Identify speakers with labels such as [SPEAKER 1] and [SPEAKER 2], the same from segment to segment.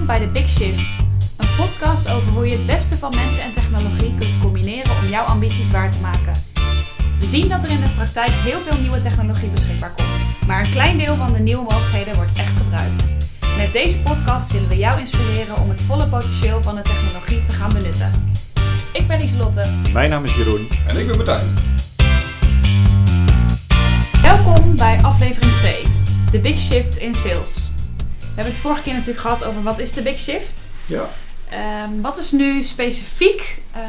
[SPEAKER 1] Welkom bij The Big Shift, een podcast over hoe je het beste van mensen en technologie kunt combineren om jouw ambities waar te maken. We zien dat er in de praktijk heel veel nieuwe technologie beschikbaar komt, maar een klein deel van de nieuwe mogelijkheden wordt echt gebruikt. Met deze podcast willen we jou inspireren om het volle potentieel van de technologie te gaan benutten. Ik ben Islotte.
[SPEAKER 2] Mijn naam is Jeroen.
[SPEAKER 3] En ik ben Martijn.
[SPEAKER 1] Welkom bij aflevering 2, The Big Shift in Sales. We hebben het vorige keer natuurlijk gehad over wat is de Big Shift.
[SPEAKER 2] Ja.
[SPEAKER 1] Ehm, wat is nu specifiek uh,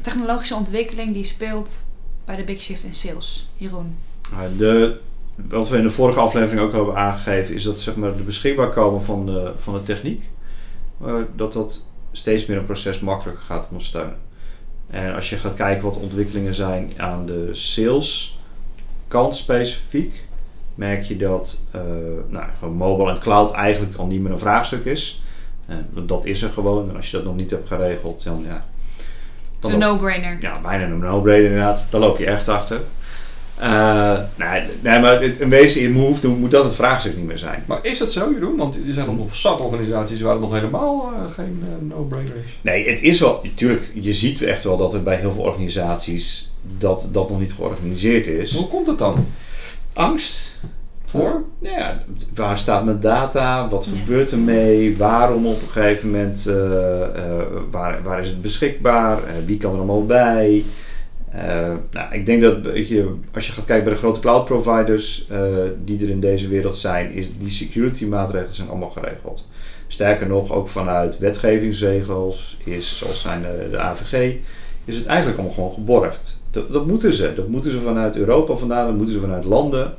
[SPEAKER 1] technologische ontwikkeling die speelt bij de Big Shift in Sales? Jeroen.
[SPEAKER 2] De, wat we in de vorige aflevering ook hebben aangegeven, is dat zeg maar, de beschikbaar komen van de, van de techniek, uh, dat dat steeds meer een proces makkelijker gaat ondersteunen. En als je gaat kijken wat de ontwikkelingen zijn aan de sales kant specifiek, merk je dat uh, nou, gewoon mobile en cloud eigenlijk al niet meer een vraagstuk is. Uh, want dat is er gewoon. En als je dat nog niet hebt geregeld, dan ja.
[SPEAKER 1] Het is een no-brainer.
[SPEAKER 2] Ja, bijna een no-brainer inderdaad. Daar loop je echt achter. Uh, nee, nee, maar in wezen in Move moet dat het vraagstuk niet meer zijn.
[SPEAKER 3] Maar is dat zo, Jeroen? Want er zijn nog zat organisaties waar het nog helemaal uh, geen uh, no-brainer is.
[SPEAKER 2] Nee, het is wel... Natuurlijk, je ziet echt wel dat er bij heel veel organisaties dat dat nog niet georganiseerd is.
[SPEAKER 3] Hoe komt het dan?
[SPEAKER 2] Angst.
[SPEAKER 3] Voor?
[SPEAKER 2] Nou ja, waar staat mijn data? Wat gebeurt er mee? Waarom op een gegeven moment? waar, waar is het beschikbaar? wie kan er allemaal bij? Nou, ik denk dat je, als je gaat kijken bij de grote cloud providers die er in deze wereld zijn, is die security maatregelen zijn allemaal geregeld. Sterker nog, ook vanuit wetgevingsregels, is, zoals zijn de, de AVG, is het eigenlijk allemaal gewoon geborgd. Dat, moeten ze. Dat moeten ze vanuit Europa vandaan, dat moeten ze vanuit landen.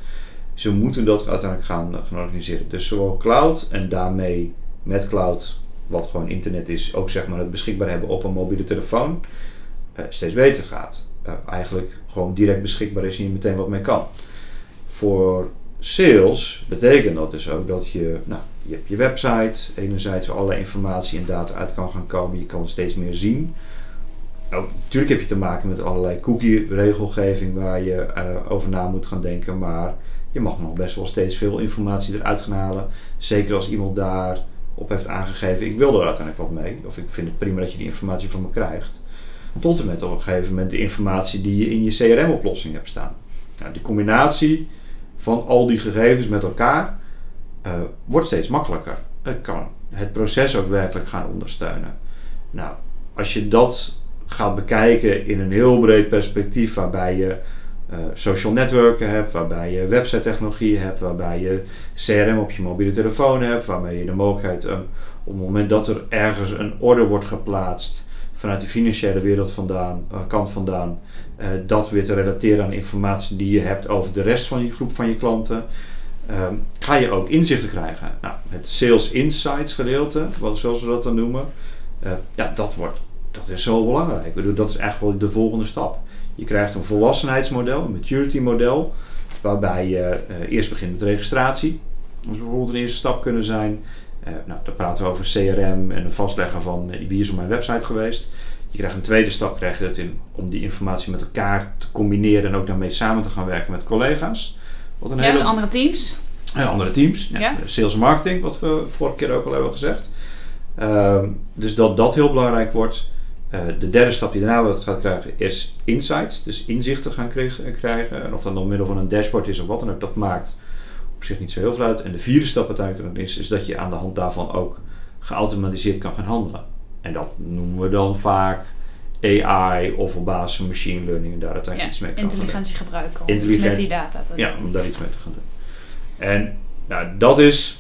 [SPEAKER 2] Ze moeten dat uiteindelijk gaan, gaan organiseren. Dus zowel cloud en daarmee met cloud, wat gewoon internet is, ook zeg maar het beschikbaar hebben op een mobiele telefoon, uh, steeds beter gaat uh, eigenlijk gewoon direct beschikbaar is en je meteen wat mee kan. Voor sales betekent dat dus ook dat je, nou, je hebt je website, enerzijds waar informatie en data uit kan gaan komen, je kan steeds meer zien. Nou, natuurlijk heb je te maken met allerlei cookie-regelgeving waar je uh, over na moet gaan denken, maar je mag nog best wel steeds veel informatie eruit gaan halen. Zeker als iemand daar op heeft aangegeven, ik wil er uiteindelijk wat mee, of ik vind het prima dat je die informatie van me krijgt. Tot en met op een gegeven moment de informatie die je in je CRM-oplossing hebt staan. Nou, die combinatie van al die gegevens met elkaar uh, wordt steeds makkelijker. Het kan het proces ook werkelijk gaan ondersteunen. Nou, als je dat gaat bekijken in een heel breed perspectief, waarbij je uh, social netwerken hebt, waarbij je website technologie hebt, waarbij je CRM op je mobiele telefoon hebt, waarmee je de mogelijkheid um, op het moment dat er ergens een order wordt geplaatst, vanuit de financiële wereld vandaan, uh, kant vandaan, uh, dat weer te relateren aan informatie die je hebt over de rest van je groep van je klanten. Um, ga je ook inzichten krijgen. Nou, het sales insights gedeelte, wat, zoals we dat dan noemen, ja, dat, wordt, dat is zo belangrijk. Ik bedoel, dat is echt wel de volgende stap. Je krijgt een volwassenheidsmodel, een maturity model, waarbij je eerst begint met registratie. Dat is bijvoorbeeld een eerste stap kunnen zijn. Uh, nou, dan praten we over CRM en het vastleggen van uh, wie is op mijn website geweest. Je krijgt een tweede stap krijg je dat in, om die informatie met elkaar te combineren en ook daarmee samen te gaan werken met collega's.
[SPEAKER 1] Wat een ja, hele, andere teams.
[SPEAKER 2] Ja, andere teams. Ja, ja. Sales en marketing, wat we vorige keer ook al hebben gezegd. Uh, dus dat dat heel belangrijk wordt. Uh, de derde stap die daarna gaat krijgen is insights. Dus inzichten gaan krijgen. En of dat door middel van een dashboard is of wat dan ook, dat maakt op zich niet zo heel veel uit. En de vierde stap uiteindelijk is, is dat je aan de hand daarvan ook geautomatiseerd kan gaan handelen. En dat noemen we dan vaak AI of op basis van machine learning en daar uiteindelijk
[SPEAKER 1] ja,
[SPEAKER 2] iets mee
[SPEAKER 1] kan intelligentie
[SPEAKER 2] gaan
[SPEAKER 1] gebruiken om iets met die data te doen.
[SPEAKER 2] Ja, om daar iets mee te gaan doen. En nou, dat is...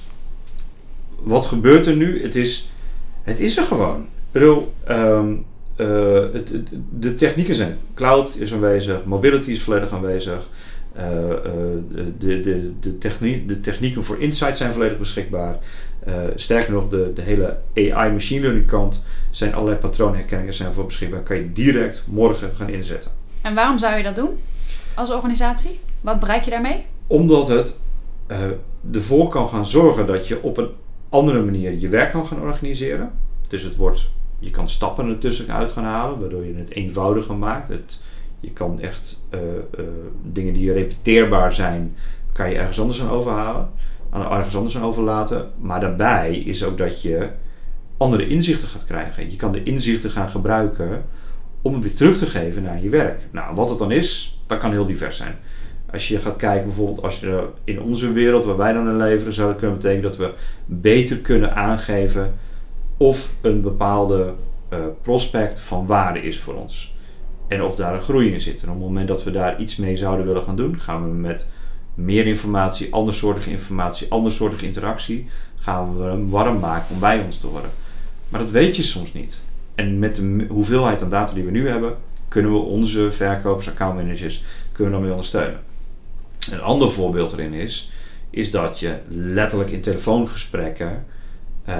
[SPEAKER 2] Wat gebeurt er nu? Het is, het is er gewoon. Ik bedoel, um, uh, het, het, de technieken zijn. Cloud is aanwezig, mobility is volledig aanwezig. Uh, uh, de, de, de, technie, de technieken voor insights zijn volledig beschikbaar. Uh, sterker nog, de, de hele AI machine learning kant zijn allerlei patroonherkenningen zijn voor beschikbaar. Kan je direct morgen gaan inzetten.
[SPEAKER 1] En waarom zou je dat doen als organisatie? Wat bereik je daarmee?
[SPEAKER 2] Omdat het ervoor kan gaan zorgen dat je op een andere manier je werk kan gaan organiseren. Dus het wordt, je kan stappen ertussen uit gaan halen, waardoor je het eenvoudiger maakt. Het, je kan echt uh, uh, dingen die repeteerbaar zijn, kan je ergens anders aan overhalen, aan ergens anders aan overlaten. Maar daarbij is ook dat je andere inzichten gaat krijgen. Je kan de inzichten gaan gebruiken om het weer terug te geven naar je werk. Nou, wat het dan is, dat kan heel divers zijn. Als je gaat kijken, bijvoorbeeld als je in onze wereld waar wij dan in leven, zou dat kunnen betekenen dat we beter kunnen aangeven of een bepaalde uh, prospect van waarde is voor ons. En of daar een groei in zit. En op het moment dat we daar iets mee zouden willen gaan doen, gaan we met meer informatie, andersoortige informatie, andersoortige interactie, gaan we hem warm maken om bij ons te horen. Maar dat weet je soms niet. En met de hoeveelheid aan data die we nu hebben, kunnen we onze verkopers, accountmanagers, kunnen we dan mee ondersteunen. Een ander voorbeeld erin is, is dat je letterlijk in telefoongesprekken uh,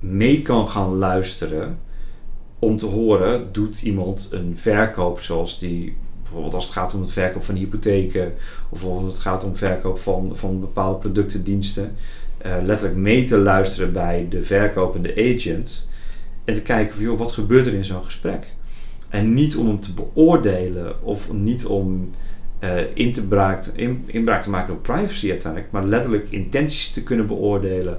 [SPEAKER 2] mee kan gaan luisteren om te horen, doet iemand een verkoop zoals die, bijvoorbeeld als het gaat om het verkoop van hypotheken, of bijvoorbeeld het gaat om verkoop van, van bepaalde producten, diensten, uh, letterlijk mee te luisteren bij de verkopende agent en te kijken van, joh, wat gebeurt er in zo'n gesprek? En niet om hem te beoordelen of niet om uh, in te braak, in, inbraak te maken op privacy uiteindelijk, maar letterlijk intenties te kunnen beoordelen,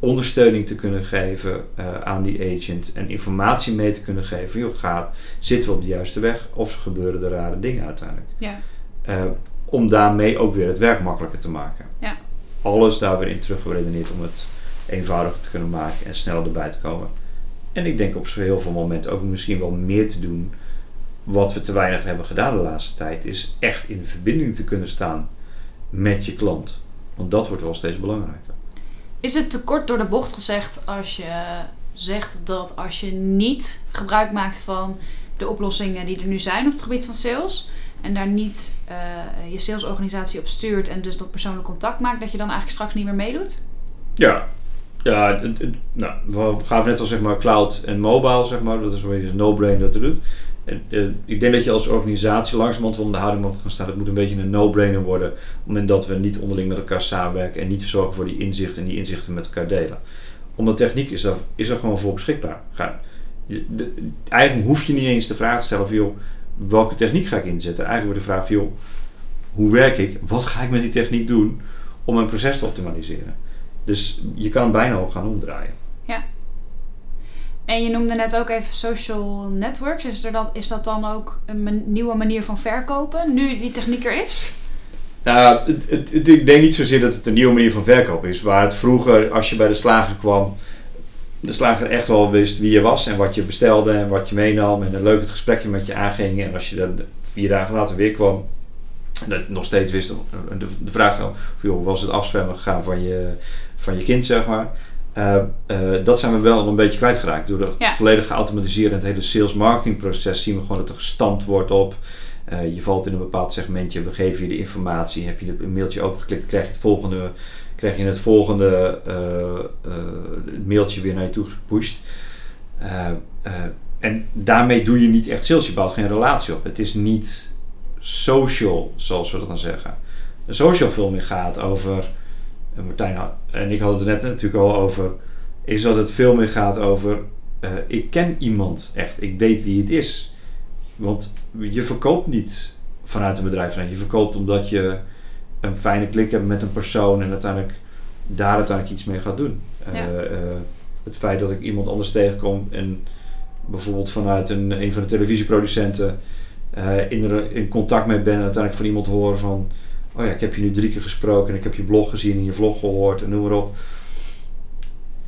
[SPEAKER 2] ondersteuning te kunnen geven uh, aan die agent en informatie mee te kunnen geven. Joh, gaat, zitten we op de juiste weg of gebeuren er rare dingen uiteindelijk?
[SPEAKER 1] Ja.
[SPEAKER 2] Uh, om daarmee ook weer het werk makkelijker te maken.
[SPEAKER 1] Ja.
[SPEAKER 2] Alles daar weer in teruggeredeneerd om het eenvoudiger te kunnen maken en sneller erbij te komen. En ik denk op zo heel veel momenten ook misschien wel meer te doen. Wat we te weinig hebben gedaan de laatste tijd, is echt in verbinding te kunnen staan met je klant. Want dat wordt wel steeds belangrijker.
[SPEAKER 1] Is het te kort door de bocht gezegd als je zegt dat als je niet gebruik maakt van de oplossingen die er nu zijn op het gebied van sales en daar niet uh, je salesorganisatie op stuurt en dus dat persoonlijk contact maakt, dat je dan eigenlijk straks niet meer meedoet?
[SPEAKER 2] Ja, ja, nou, we gaven net al zeg maar cloud en mobile, zeg maar. Dat is een no-brainer dat te doen. En, uh, ik denk dat je als organisatie langzamerhand wel in de houding moet gaan staan. Het moet een beetje een no-brainer worden. Het moment dat we niet onderling met elkaar samenwerken en niet zorgen voor die inzichten en die inzichten met elkaar delen. Omdat techniek is er, is er gewoon voor beschikbaar. Ga, de, eigenlijk hoef je niet eens de vraag te stellen van joh, welke techniek ga ik inzetten? Eigenlijk wordt de vraag van joh, hoe werk ik? Wat ga ik met die techniek doen om mijn proces te optimaliseren? Dus je kan bijna ook gaan omdraaien.
[SPEAKER 1] Ja. En je noemde net ook even social networks. Is, er dan, is dat dan ook een nieuwe manier van verkopen, nu die techniek er is?
[SPEAKER 2] Nou, het, het, ik denk niet zozeer dat het een nieuwe manier van verkopen is. Waar het vroeger, als je bij de slager kwam, de slager echt wel wist wie je was en wat je bestelde en wat je meenam. En een leuk het gesprekje met je aanging. En als je dan vier dagen later weer kwam, dat nog steeds wist, de, vraag dan, joh, was het afzwemmen gegaan van je, van je kind, zeg maar. Uh, uh, dat zijn we wel een beetje kwijtgeraakt. Door de ja. volledig geautomatiseerde het hele sales marketing proces zien we gewoon dat er gestampt wordt op. Uh, je valt in een bepaald segmentje, we geven je de informatie. Heb je het mailtje opengeklikt, krijg je het volgende, krijg je het volgende mailtje weer naar je toe gepusht. en daarmee doe je niet echt sales, je bouwt geen relatie op. Het is niet social, zoals we dat dan zeggen. Een social veel meer gaat over en Martijn en ik hadden het net natuurlijk al over, is dat het veel meer gaat over, uh, ik ken iemand echt, ik weet wie het is. Want je verkoopt niet vanuit een bedrijf, je verkoopt omdat je een fijne klik hebt met een persoon en uiteindelijk daar uiteindelijk iets mee gaat doen. Ja. Uh, uh, het feit dat ik iemand anders tegenkom en bijvoorbeeld vanuit een, een van de televisieproducenten in, in contact mee ben en uiteindelijk van iemand hoor van oh ja, ik heb je nu drie keer gesproken en ik heb je blog gezien en je vlog gehoord en noem maar op.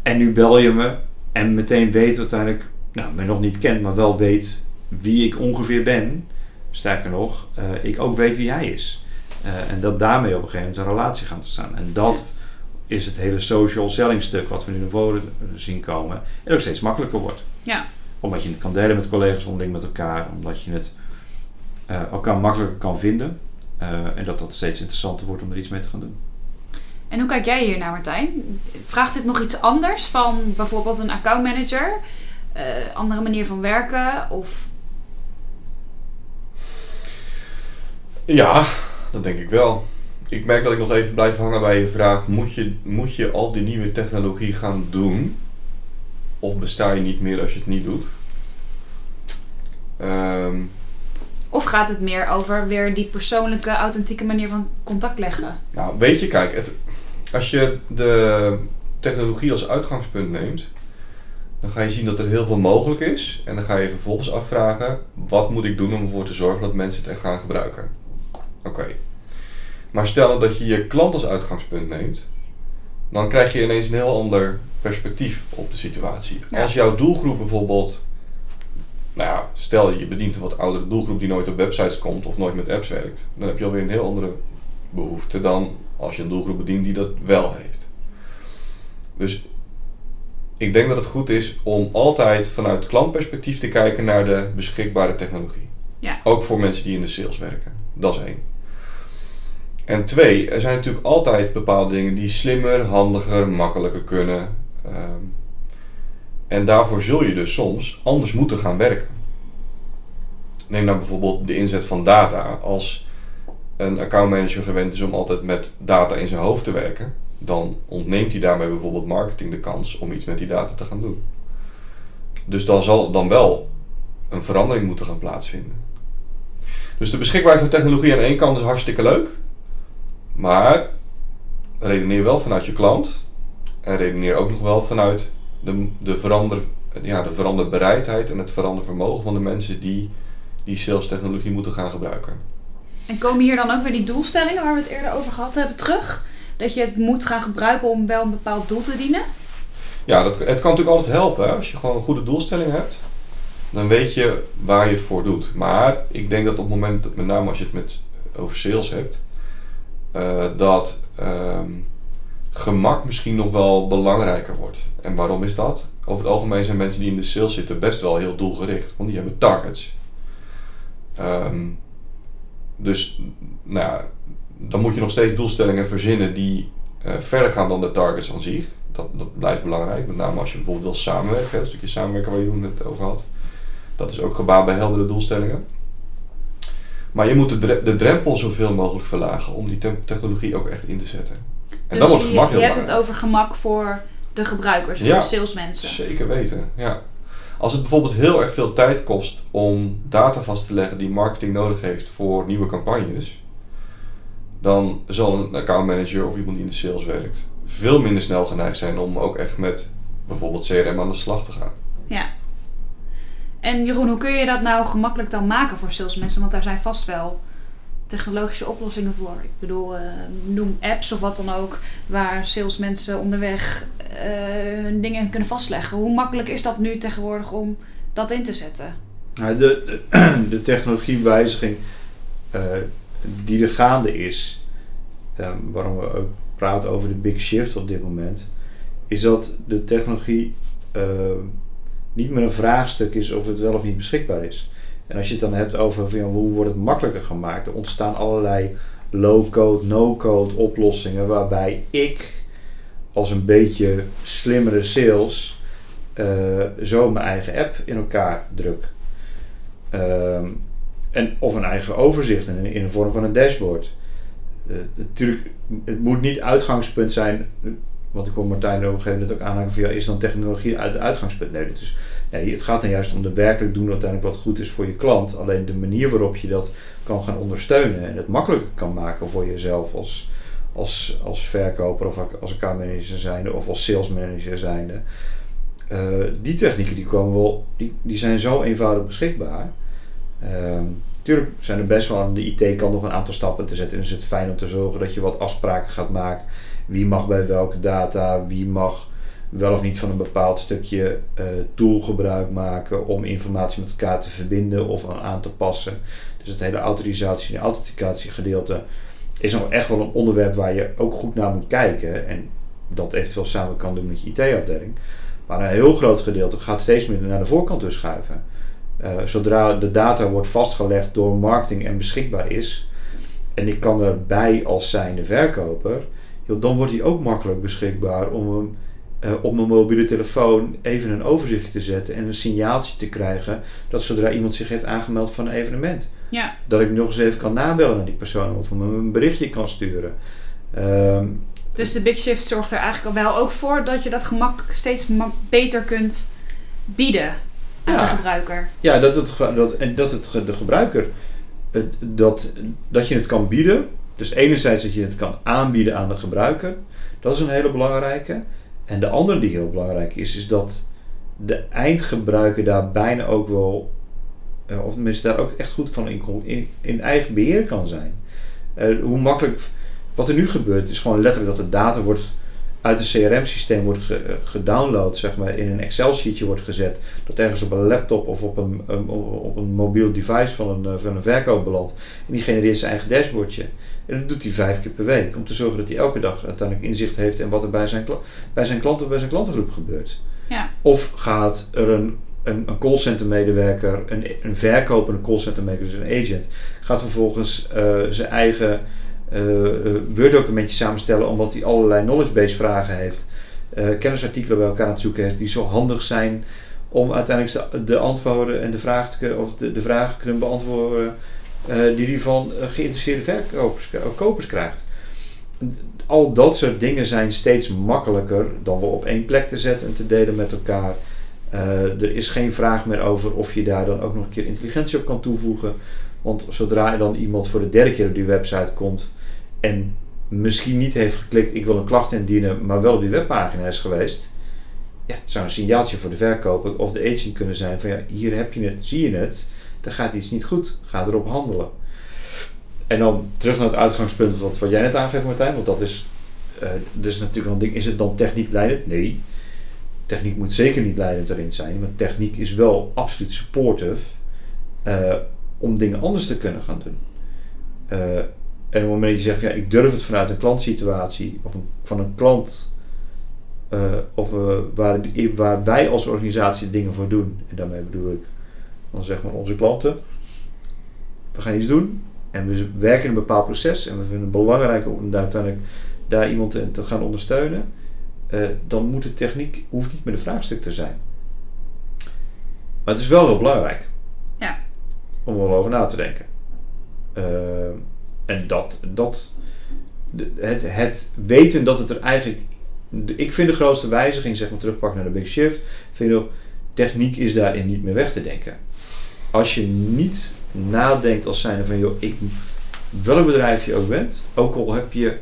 [SPEAKER 2] En nu bel je me en meteen weet uiteindelijk, nou, mij nog niet kent, maar wel weet wie ik ongeveer ben. Sterker nog, uh, ik ook weet wie hij is. Uh, en dat daarmee op een gegeven moment een relatie gaat ontstaan. En dat is het hele social selling stuk wat we nu naar voren zien komen. En ook steeds makkelijker wordt.
[SPEAKER 1] Ja.
[SPEAKER 2] Omdat je het kan delen met collega's onderling met elkaar. Omdat je het uh, elkaar makkelijker kan vinden. Uh, en dat dat steeds interessanter wordt om er iets mee te gaan doen.
[SPEAKER 1] En hoe kijk jij hier naar, Martijn? Vraagt dit nog iets anders van bijvoorbeeld een accountmanager? Uh, andere manier van werken? Of...
[SPEAKER 3] Ja, dat denk ik wel. Ik merk dat ik nog even blijf hangen bij je vraag: moet je, moet je al die nieuwe technologie gaan doen? Of besta je niet meer als je het niet doet?
[SPEAKER 1] Um, of gaat het meer over weer die persoonlijke, authentieke manier van contact leggen?
[SPEAKER 3] Nou, weet je, kijk, het, als je de technologie als uitgangspunt neemt, Dan ga je zien dat er heel veel mogelijk is. En dan ga je vervolgens afvragen: wat moet ik doen om ervoor te zorgen dat mensen het echt gaan gebruiken? Oké. Maar stel dat je je klant als uitgangspunt neemt, dan krijg je ineens een heel ander perspectief op de situatie.
[SPEAKER 1] Ja.
[SPEAKER 3] Als jouw doelgroep bijvoorbeeld, nou ja, stel je bedient een wat oudere doelgroep die nooit op websites komt of nooit met apps werkt, dan heb je alweer een heel andere behoefte dan als je een doelgroep bedient die dat wel heeft. Dus ik denk dat het goed is om altijd vanuit klantperspectief te kijken naar de beschikbare technologie.
[SPEAKER 1] Ja.
[SPEAKER 3] Ook voor mensen die in de sales werken. Dat is één. En twee, er zijn natuurlijk altijd bepaalde dingen die slimmer, handiger, makkelijker kunnen. Ehm, en daarvoor zul je dus soms anders moeten gaan werken. Neem nou bijvoorbeeld de inzet van data. Als een accountmanager gewend is om altijd met data in zijn hoofd te werken, dan ontneemt hij daarmee bijvoorbeeld marketing de kans om iets met die data te gaan doen. Dus dan zal dan wel een verandering moeten gaan plaatsvinden. Dus de beschikbaarheid van technologie aan één kant is hartstikke leuk. Maar redeneer wel vanuit je klant. En redeneer ook nog wel vanuit de, de, verander, ja, de veranderbereidheid en het verandervermogen van de mensen die die sales technologie moeten gaan gebruiken.
[SPEAKER 1] En komen hier dan ook weer die doelstellingen waar we het eerder over gehad hebben terug? Dat je het moet gaan gebruiken om wel een bepaald doel te dienen?
[SPEAKER 3] Ja, dat, het kan natuurlijk altijd helpen. Hè? Als je gewoon een goede doelstelling hebt, dan weet je waar je het voor doet. Maar ik denk dat op het moment, dat met name als je het met, over sales hebt, eh, dat ehm, gemak misschien nog wel belangrijker wordt. En waarom is dat? Over het algemeen zijn mensen die in de sales zitten best wel heel doelgericht, want die hebben targets. Ehm, dus nou ja, dan moet je nog steeds doelstellingen verzinnen die eh, verder gaan dan de targets aan zich. Dat, dat blijft belangrijk, met name als je bijvoorbeeld wil samenwerken, hè, stukje samenwerken waar je het over had. Dat is ook gebaat bij heldere doelstellingen. Maar je moet de, de drempel zoveel mogelijk verlagen om die te- technologie ook echt in te zetten.
[SPEAKER 1] Dus
[SPEAKER 3] wordt
[SPEAKER 1] je,
[SPEAKER 3] gemak
[SPEAKER 1] je
[SPEAKER 3] heel
[SPEAKER 1] hebt het over gemak voor de gebruikers, voor
[SPEAKER 3] Ja.
[SPEAKER 1] de salesmensen.
[SPEAKER 3] Zeker weten, ja. Als het bijvoorbeeld heel erg veel tijd kost om data vast te leggen die marketing nodig heeft voor nieuwe campagnes, dan zal een accountmanager of iemand die in de sales werkt veel minder snel geneigd zijn om ook echt met bijvoorbeeld CRM aan de slag te gaan.
[SPEAKER 1] Ja. En Jeroen, hoe kun je dat nou gemakkelijk dan maken voor salesmensen? Want daar zijn vast wel technologische oplossingen voor. Ik bedoel, eh, noem apps of wat dan ook, waar salesmensen onderweg eh, hun dingen kunnen vastleggen. Hoe makkelijk is dat nu tegenwoordig om dat in te zetten?
[SPEAKER 2] Nou, de, de, technologiewijziging eh, die er gaande is, eh, waarom we ook praten over de big shift op dit moment, is dat de technologie eh, niet meer een vraagstuk is of het wel of niet beschikbaar is. En als je het dan hebt over hoe wordt het makkelijker gemaakt, er ontstaan allerlei low-code, no-code oplossingen waarbij ik als een beetje slimmere sales eh, zo mijn eigen app in elkaar druk. Ehm, en, of een eigen overzicht in, in de vorm van een dashboard. Eh, natuurlijk, het moet niet uitgangspunt zijn. Want ik hoor Martijn op een gegeven moment ook aanhaken van ja, is dan technologie uit het uitgangspunt? Nee, is, nee, het gaat dan juist om de werkelijk doen uiteindelijk wat goed is voor je klant. Alleen de manier waarop je dat kan gaan ondersteunen en het makkelijker kan maken voor jezelf als, als, als verkoper of als accountmanager zijnde of als salesmanager zijnde. Eh, die technieken die komen wel, die, die zijn zo eenvoudig beschikbaar. Ehm tuurlijk zijn er best wel aan de IT-kant nog een aantal stappen te zetten. En is het fijn om te zorgen dat je wat afspraken gaat maken. Wie mag bij welke data, wie mag wel of niet van een bepaald stukje eh, tool gebruik maken om informatie met elkaar te verbinden of aan, te passen. Dus het hele autorisatie en authenticatiegedeelte is nog echt wel een onderwerp waar je ook goed naar moet kijken. En dat eventueel samen kan doen met je IT-afdeling. Maar een heel groot gedeelte gaat steeds meer naar de voorkant dus schuiven. Uh, zodra de data wordt vastgelegd door marketing en beschikbaar is, en ik kan erbij als zijnde verkoper, joh, dan wordt die ook makkelijk beschikbaar om hem uh, op mijn mobiele telefoon even een overzichtje te zetten en een signaaltje te krijgen dat zodra iemand zich heeft aangemeld van een evenement,
[SPEAKER 1] Ja.
[SPEAKER 2] dat ik nog eens even kan nabellen naar die persoon of hem een berichtje kan sturen. Um,
[SPEAKER 1] Dus de Big Shift zorgt er eigenlijk al wel ook voor dat je dat gemak steeds beter kunt bieden aan
[SPEAKER 2] Ja.
[SPEAKER 1] de gebruiker.
[SPEAKER 2] Ja, dat het, dat, en dat het de gebruiker, dat, dat je het kan bieden. Dus enerzijds dat je het kan aanbieden aan de gebruiker. Dat is een hele belangrijke. En de andere die heel belangrijk is, is dat de eindgebruiker daar bijna ook wel, uh, of tenminste daar ook echt goed van in, in, eigen beheer kan zijn. Uh, hoe makkelijk, wat er nu gebeurt, is gewoon letterlijk dat de data wordt uit het CRM-systeem wordt ge, gedownload, zeg maar, in een Excel-sheetje wordt gezet, dat ergens op een laptop of op een, op een mobiel device van een, van een verkoop. En die genereert zijn eigen dashboardje. En dat doet hij vijf keer per week. Om te zorgen dat hij elke dag uiteindelijk inzicht heeft in wat er bij zijn, bij zijn klanten, bij zijn klantengroep gebeurt.
[SPEAKER 1] Ja.
[SPEAKER 2] Of gaat er een, een, een callcenter medewerker, een, een verkopende callcenter medewerker, dus een agent, gaat vervolgens uh, zijn eigen uh, Word-documentje samenstellen omdat hij allerlei knowledge base vragen heeft. kennisartikelen bij elkaar aan het zoeken heeft die zo handig zijn om uiteindelijk de, de antwoorden en de vragen, of de, de vragen kunnen beantwoorden die hij van uh, geïnteresseerde verkopers, kopers krijgt. Al dat soort dingen zijn steeds makkelijker dan we op één plek te zetten en te delen met elkaar. Er is geen vraag meer over of je daar dan ook nog een keer intelligentie op kan toevoegen. Want zodra er dan iemand voor de derde keer op die website komt en misschien niet heeft geklikt, ik wil een klacht indienen, maar wel op die webpagina is geweest. Ja, het zou een signaaltje voor de verkoper of de agent kunnen zijn van ja, hier heb je het, zie je het dan gaat iets niet goed. Ga erop handelen. En dan terug naar het uitgangspunt wat, wat jij net aangeeft Martijn, want dat is uh, dus natuurlijk wel een ding. Is het dan techniek leidend? Nee. Techniek moet zeker niet leidend erin zijn, maar techniek is wel absoluut supportive uh, om dingen anders te kunnen gaan doen. Uh, en op het moment dat je zegt, ja, ik durf het vanuit een klantsituatie of van een klant of waar, waar wij als organisatie dingen voor doen, en daarmee bedoel ik dan zeg maar onze klanten, we gaan iets doen en we werken in een bepaald proces en we vinden het belangrijk om daar uiteindelijk daar iemand te, gaan ondersteunen, uh, dan moet de techniek hoeft niet meer de vraagstuk te zijn. Maar het is wel heel belangrijk
[SPEAKER 1] ja.
[SPEAKER 2] om er wel over na te denken. Uh, en dat, dat het, het weten dat het er eigenlijk. Ik vind de grootste wijziging, zeg maar terugpakken naar de Big Shift, vind ik nog, techniek is daarin niet meer weg te denken als je niet nadenkt als zijnde van, joh, ik, welk bedrijf je ook bent, ook al heb je,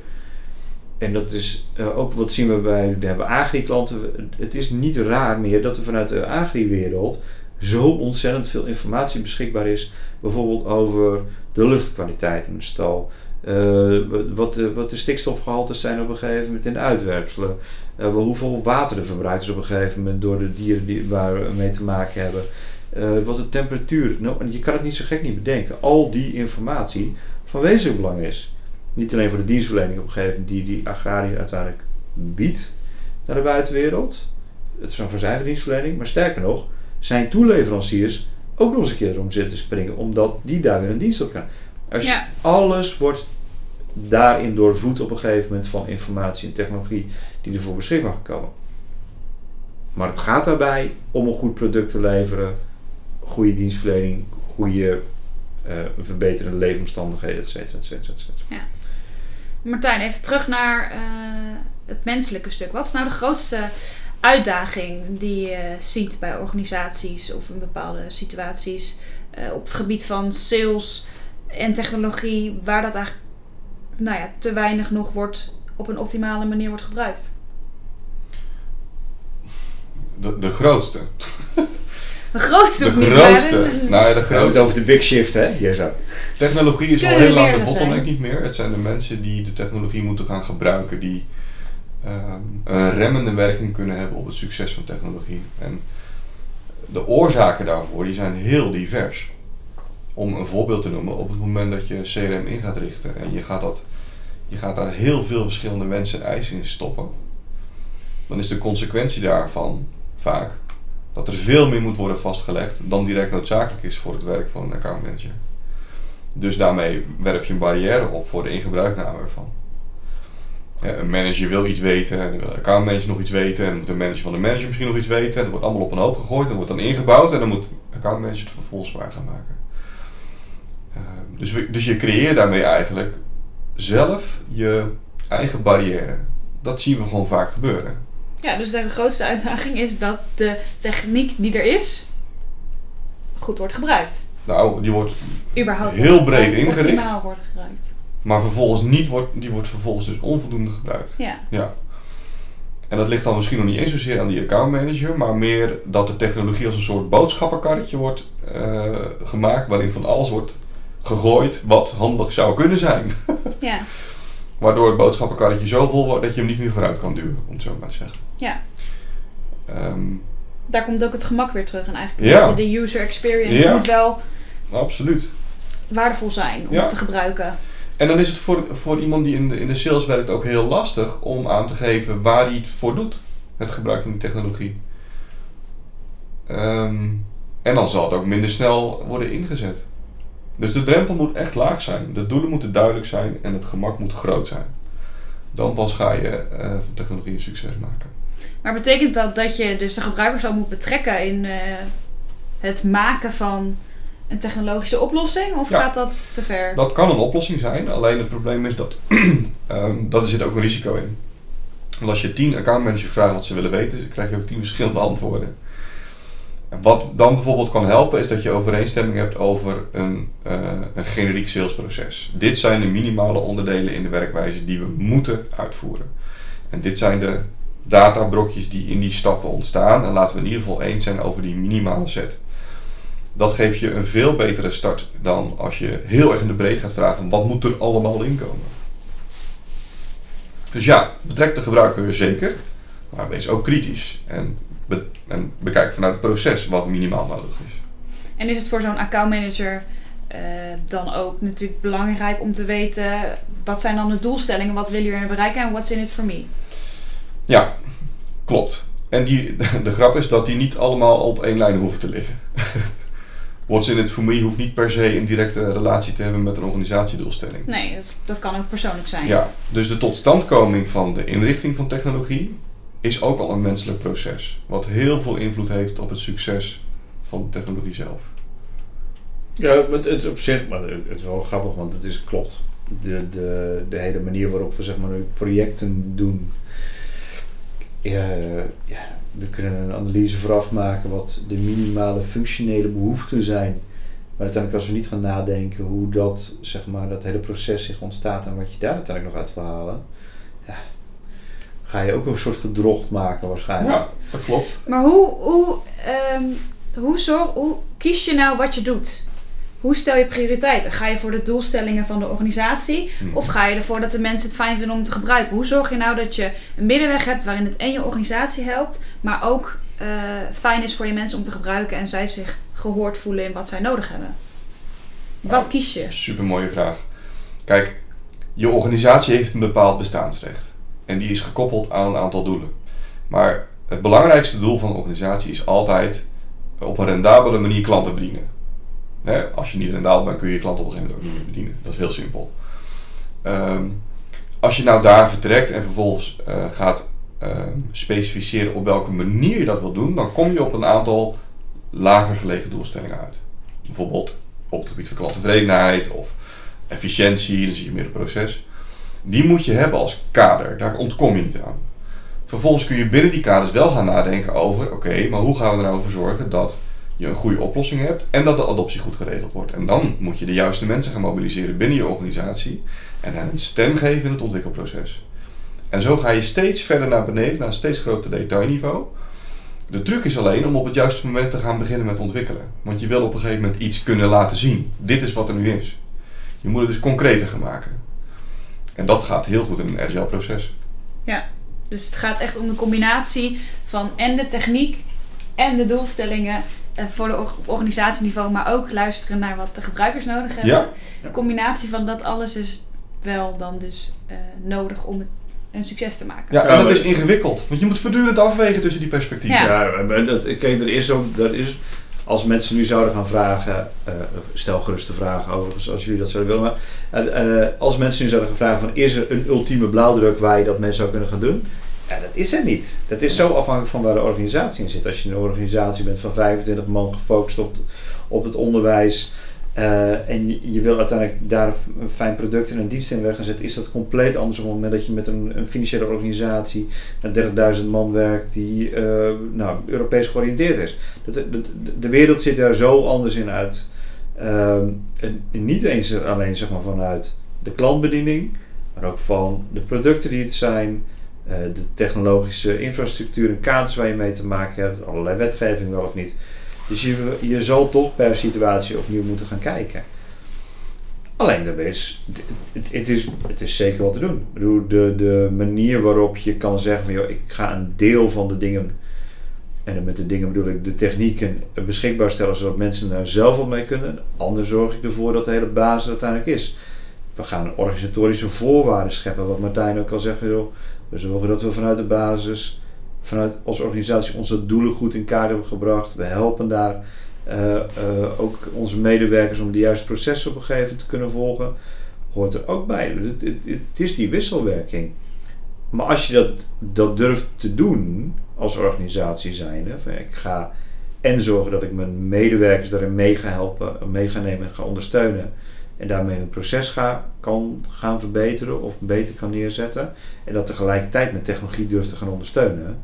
[SPEAKER 2] en dat is uh, ook wat zien we bij de hebben agri-klanten, het is niet raar meer dat er vanuit de agri-wereld zo ontzettend veel informatie beschikbaar is, bijvoorbeeld over de luchtkwaliteit in de stal. Uh, wat, de, wat de stikstofgehaltes zijn op een gegeven moment in de uitwerpselen. Uh, hoeveel water er verbruikt is op een gegeven moment door de dieren die, waar we mee te maken hebben. Uh, wat de temperatuur. Nou, je kan het niet zo gek niet bedenken. Al die informatie van wezenlijk belang is. Niet alleen voor de dienstverlening op een gegeven moment die die agrariër uiteindelijk biedt naar de buitenwereld. Het is van zijn eigen dienstverlening. Maar sterker nog, zijn toeleveranciers ook nog eens een keer erom zitten springen. Omdat die daar weer een dienst op kan. Als ja. alles wordt daarin doorvoed op een gegeven moment van informatie en technologie die ervoor beschikbaar komen. Maar het gaat daarbij om een goed product te leveren goede dienstverlening, goede uh, verbeterende leefomstandigheden, et cetera, et cetera, et cetera.
[SPEAKER 1] Ja. Martijn, even terug naar uh, het menselijke stuk. Wat is nou de grootste uitdaging die je ziet bij organisaties of in bepaalde situaties uh, op het gebied van sales en technologie, waar dat eigenlijk nou ja, te weinig nog wordt op een optimale manier wordt gebruikt?
[SPEAKER 3] De, de grootste.
[SPEAKER 1] De grootste
[SPEAKER 3] de grootste. Nou, de grootste.
[SPEAKER 2] over de big shift, hè? Hier zo.
[SPEAKER 3] Technologie is al heel lang de bottleneck niet meer. Het zijn de mensen die de technologie moeten gaan gebruiken, die um, een remmende werking kunnen hebben op het succes van technologie. En de oorzaken daarvoor die zijn heel divers. Om een voorbeeld te noemen, op het moment dat je CRM in gaat richten en je gaat, dat, je gaat daar heel veel verschillende mensen en eisen in stoppen, dan is de consequentie daarvan vaak dat er veel meer moet worden vastgelegd dan direct noodzakelijk is voor het werk van een accountmanager. Dus daarmee werp je een barrière op voor de ingebruikname ervan. Een manager wil iets weten, en de accountmanager nog iets weten, en dan moet de manager van de manager misschien nog iets weten, en dat wordt allemaal op een hoop gegooid, dat wordt dan ingebouwd en dan moet de accountmanager het vervolgens waar gaan maken. Dus, dus je creëert daarmee eigenlijk zelf je eigen barrière. Dat zien we gewoon vaak gebeuren.
[SPEAKER 1] Ja, dus de grootste uitdaging is dat de techniek die er is, goed wordt gebruikt.
[SPEAKER 3] Nou, die wordt
[SPEAKER 1] Überhaupt
[SPEAKER 3] heel breed ingericht.
[SPEAKER 1] wordt gebruikt.
[SPEAKER 3] Maar vervolgens niet wordt, die wordt vervolgens dus onvoldoende gebruikt.
[SPEAKER 1] Ja.
[SPEAKER 3] ja. En dat ligt dan misschien nog niet eens zozeer aan die accountmanager, maar meer dat de technologie als een soort boodschappenkarretje wordt uh, gemaakt, waarin van alles wordt gegooid wat handig zou kunnen zijn.
[SPEAKER 1] Ja.
[SPEAKER 3] Waardoor het boodschappenkarretje zo vol wordt dat je hem niet meer vooruit kan duwen, om het zo maar te zeggen.
[SPEAKER 1] Ja.
[SPEAKER 3] Ehm,
[SPEAKER 1] Daar komt ook het gemak weer terug. En eigenlijk
[SPEAKER 3] Ja.
[SPEAKER 1] de user experience
[SPEAKER 3] Ja.
[SPEAKER 1] moet wel
[SPEAKER 3] absoluut.
[SPEAKER 1] waardevol zijn om
[SPEAKER 3] Ja.
[SPEAKER 1] te gebruiken.
[SPEAKER 3] En dan is het voor, voor iemand die in de, in de sales werkt ook heel lastig om aan te geven waar hij het voor doet. Het gebruik van die technologie. Ehm, en dan zal het ook minder snel worden ingezet. Dus de drempel moet echt laag zijn. De doelen moeten duidelijk zijn en het gemak moet groot zijn. Dan pas ga je eh, van technologie een succes maken.
[SPEAKER 1] Maar betekent dat dat je dus de gebruikers al moet betrekken in eh, het maken van een technologische oplossing? Of
[SPEAKER 3] Ja.
[SPEAKER 1] gaat dat te ver?
[SPEAKER 3] Dat kan een oplossing zijn, alleen het probleem is dat ehm daar zit ook een risico in. Want als je tien accountmanagers vraagt wat ze willen weten, krijg je ook tien verschillende antwoorden. Wat dan bijvoorbeeld kan helpen, is dat je overeenstemming hebt over een, eh, een generiek salesproces. Dit zijn de minimale onderdelen in de werkwijze die we moeten uitvoeren. En dit zijn de databrokjes die in die stappen ontstaan. En laten we in ieder geval eens zijn over die minimale set. Dat geeft je een veel betere start dan als je heel erg in de breedte gaat vragen: wat moet er allemaal inkomen? Dus ja, betrek de gebruiker zeker, maar wees ook kritisch. En, be- en bekijk vanuit het proces wat minimaal nodig is.
[SPEAKER 1] En is het voor zo'n accountmanager eh dan ook natuurlijk belangrijk om te weten... wat zijn dan de doelstellingen, wat willen jullie bereiken en what's in it for me?
[SPEAKER 3] Ja, klopt. En die, de grap is dat die niet allemaal op één lijn hoeven te liggen. What's in it for me hoeft niet per se een directe relatie te hebben met een organisatiedoelstelling.
[SPEAKER 1] Nee, dat, dat kan ook persoonlijk zijn.
[SPEAKER 3] Ja, dus de totstandkoming van de inrichting van technologie is ook al een menselijk proces. Wat heel veel invloed heeft op het succes van de technologie zelf.
[SPEAKER 2] Ja, het, het op zich, maar het is wel grappig, want het is klopt. De, de, de hele manier waarop we zeg maar projecten doen. Ja, we kunnen een analyse vooraf maken wat de minimale functionele behoeften zijn. Maar uiteindelijk als we niet gaan nadenken hoe dat, zeg maar, dat hele proces zich ontstaat en wat je daar uiteindelijk nog uit wil halen. Ga je ook een soort gedrocht maken waarschijnlijk.
[SPEAKER 3] Ja, dat klopt.
[SPEAKER 1] Maar hoe, hoe, ehm, hoe, zorg, hoe kies je nou wat je doet? Hoe stel je prioriteiten? Ga je voor de doelstellingen van de organisatie?
[SPEAKER 3] Hm.
[SPEAKER 1] Of ga je ervoor dat de mensen het fijn vinden om te gebruiken? Hoe zorg je nou dat je een middenweg hebt waarin het en je organisatie helpt, maar ook eh, fijn is voor je mensen om te gebruiken en zij zich gehoord voelen in wat zij nodig hebben? Wat
[SPEAKER 3] Nou,
[SPEAKER 1] kies je?
[SPEAKER 3] Super mooie vraag. Kijk, je organisatie heeft een bepaald bestaansrecht. En die is gekoppeld aan een aantal doelen. Maar het belangrijkste doel van een organisatie is altijd op een rendabele manier klanten bedienen. Hè, als je niet rendabel bent, kun je je klanten op een gegeven moment ook niet meer bedienen. Dat is heel simpel. Ehm, als je nou daar vertrekt en vervolgens eh, gaat ehm, specificeren op welke manier je dat wil doen, dan kom je op een aantal lager gelegen doelstellingen uit. Bijvoorbeeld op het gebied van klanttevredenheid of efficiëntie, dan zie je meer het proces. Die moet je hebben als kader, daar ontkom je niet aan. Vervolgens kun je binnen die kaders wel gaan nadenken over, oké, maar hoe gaan we er nou voor zorgen dat je een goede oplossing hebt en dat de adoptie goed geregeld wordt. En dan moet je de juiste mensen gaan mobiliseren binnen je organisatie en hen een stem geven in het ontwikkelproces. En zo ga je steeds verder naar beneden, naar een steeds groter detailniveau. De truc is alleen om op het juiste moment te gaan beginnen met ontwikkelen. Want je wil op een gegeven moment iets kunnen laten zien. Dit is wat er nu is. Je moet het dus concreter gaan maken. En dat gaat heel goed in een agile proces.
[SPEAKER 1] Dus het gaat echt om de combinatie van en de techniek en de doelstellingen eh, voor de op organisatieniveau, maar ook luisteren naar wat de gebruikers nodig hebben.
[SPEAKER 3] Ja,
[SPEAKER 1] De combinatie van dat alles is wel dan dus eh, nodig om het een succes te maken.
[SPEAKER 3] ja
[SPEAKER 2] Ja,
[SPEAKER 3] en dat is ingewikkeld. Want je moet voortdurend afwegen tussen die perspectieven.
[SPEAKER 1] Ja.
[SPEAKER 2] Ja, dat, kijk, er is ook, er is, als mensen nu zouden gaan vragen, eh, stel gerust de vraag overigens als jullie dat zouden willen, maar eh, eh, als mensen nu zouden gaan vragen van is er een ultieme blauwdruk waar je dat mee zou kunnen gaan doen? Ja, dat is er niet. Dat is zo afhankelijk van waar de organisatie in zit. Als je een organisatie bent van 25 man gefocust op, op het onderwijs eh, en je, wil uiteindelijk daar een fijn product en een dienst in weg gaan zetten, is dat compleet anders op het moment dat je met een, een financiële organisatie naar 30.000 man werkt die eh, nou, Europees georiënteerd is. De, de, wereld ziet daar zo anders in uit. Ehm, niet eens alleen zeg maar, vanuit de klantbediening, maar ook van de producten die het zijn, eh, de technologische infrastructuur en kaders waar je mee te maken hebt, allerlei wetgeving wel of niet. Dus je, je zal toch per situatie opnieuw moeten gaan kijken. Alleen daarbij is het, is, het is zeker wat te doen. Ik bedoel, de, de manier waarop je kan zeggen van joh, ik ga een deel van de dingen, en met de dingen bedoel ik de technieken beschikbaar stellen zodat mensen daar zelf op mee kunnen. Anders zorg ik ervoor dat de hele basis uiteindelijk is. We gaan organisatorische voorwaarden scheppen, wat Martijn ook al zegt. Joh, we zorgen dat we vanuit de basis, vanuit als organisatie onze doelen goed in kaart hebben gebracht. We helpen daar uh, uh, ook onze medewerkers om de juiste processen op een gegeven moment te kunnen volgen. Hoort er ook bij. Het, het, het is die wisselwerking. Maar als je dat, dat durft te doen als organisatie zijnde, van ik ga en zorgen dat ik mijn medewerkers daarin mee ga helpen, mee ga nemen en ga ondersteunen en daarmee een proces kan gaan verbeteren of beter kan neerzetten. En dat tegelijkertijd met technologie durft te gaan ondersteunen.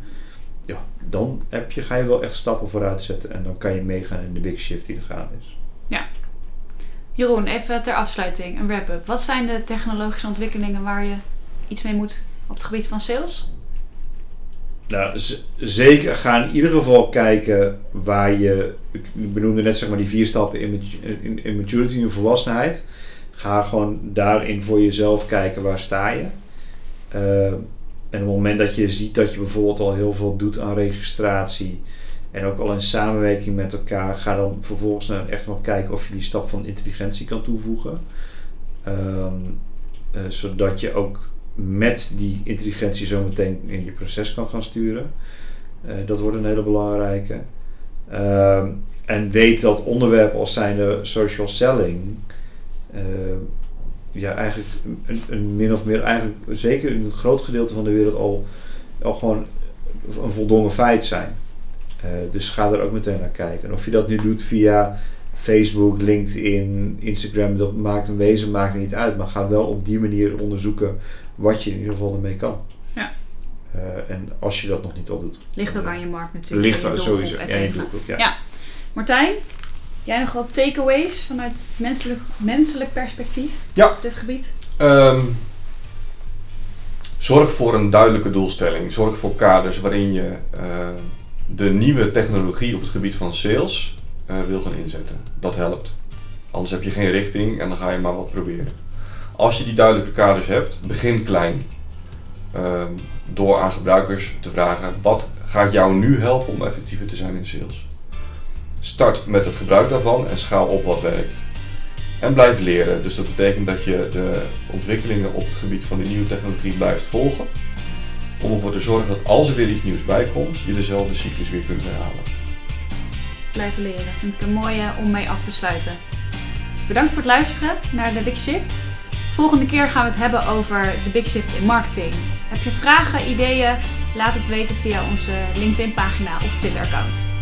[SPEAKER 2] Ja, dan heb je, ga je wel echt stappen vooruit zetten en dan kan je meegaan in de big shift die er gaande is.
[SPEAKER 1] Ja. Jeroen, even ter afsluiting, een wrap-up. Wat zijn de technologische ontwikkelingen waar je iets mee moet op het gebied van sales?
[SPEAKER 2] Nou, zeker ga in ieder geval kijken waar je, ik benoemde net zeg maar die vier stappen in, in, in maturity, in volwassenheid. Ga gewoon daarin voor jezelf kijken waar sta je. Uh, en op het moment dat je ziet dat je bijvoorbeeld al heel veel doet aan registratie en ook al in samenwerking met elkaar, ga dan vervolgens naar echt wel kijken of je die stap van intelligentie kan toevoegen. Um, uh, zodat je ook met die intelligentie zo meteen in je proces kan gaan sturen. Uh, dat wordt een hele belangrijke. Uh, en weet dat onderwerpen als zijnde social selling, uh, ja, eigenlijk een, een, min of meer, eigenlijk zeker in het groot gedeelte van de wereld al, al gewoon een voldongen feit zijn. dus ga er ook meteen naar kijken. En of je dat nu doet via Facebook, LinkedIn, Instagram, dat maakt een wezen maakt niet uit. Maar ga wel op die manier onderzoeken wat je in ieder geval ermee kan.
[SPEAKER 1] Ja.
[SPEAKER 2] Uh, en als je dat nog niet al doet.
[SPEAKER 1] Ligt ook aan je markt natuurlijk.
[SPEAKER 2] Ligt aan sowieso. Je doelgroep, ja.
[SPEAKER 1] ja. Martijn, jij nog wat takeaways vanuit menselijk, menselijk perspectief
[SPEAKER 3] ja.
[SPEAKER 1] op dit gebied?
[SPEAKER 3] Um, zorg voor een duidelijke doelstelling. Zorg voor kaders waarin je uh, de nieuwe technologie op het gebied van sales uh, wil gaan inzetten. Dat helpt. Anders heb je geen richting en dan ga je maar wat proberen. Als je die duidelijke kaders hebt, begin klein. Uh, door aan gebruikers te vragen: wat gaat jou nu helpen om effectiever te zijn in sales? Start met het gebruik daarvan en schaal op wat werkt. En blijf leren. Dus dat betekent dat je de ontwikkelingen op het gebied van die nieuwe technologie blijft volgen. Om ervoor te zorgen dat als er weer iets nieuws bij komt, je dezelfde cyclus weer kunt herhalen
[SPEAKER 1] blijven leren. Vind ik een mooie om mee af te sluiten. Bedankt voor het luisteren naar de Big Shift. Volgende keer gaan we het hebben over de Big Shift in marketing. Heb je vragen, ideeën? Laat het weten via onze LinkedIn pagina of Twitter account.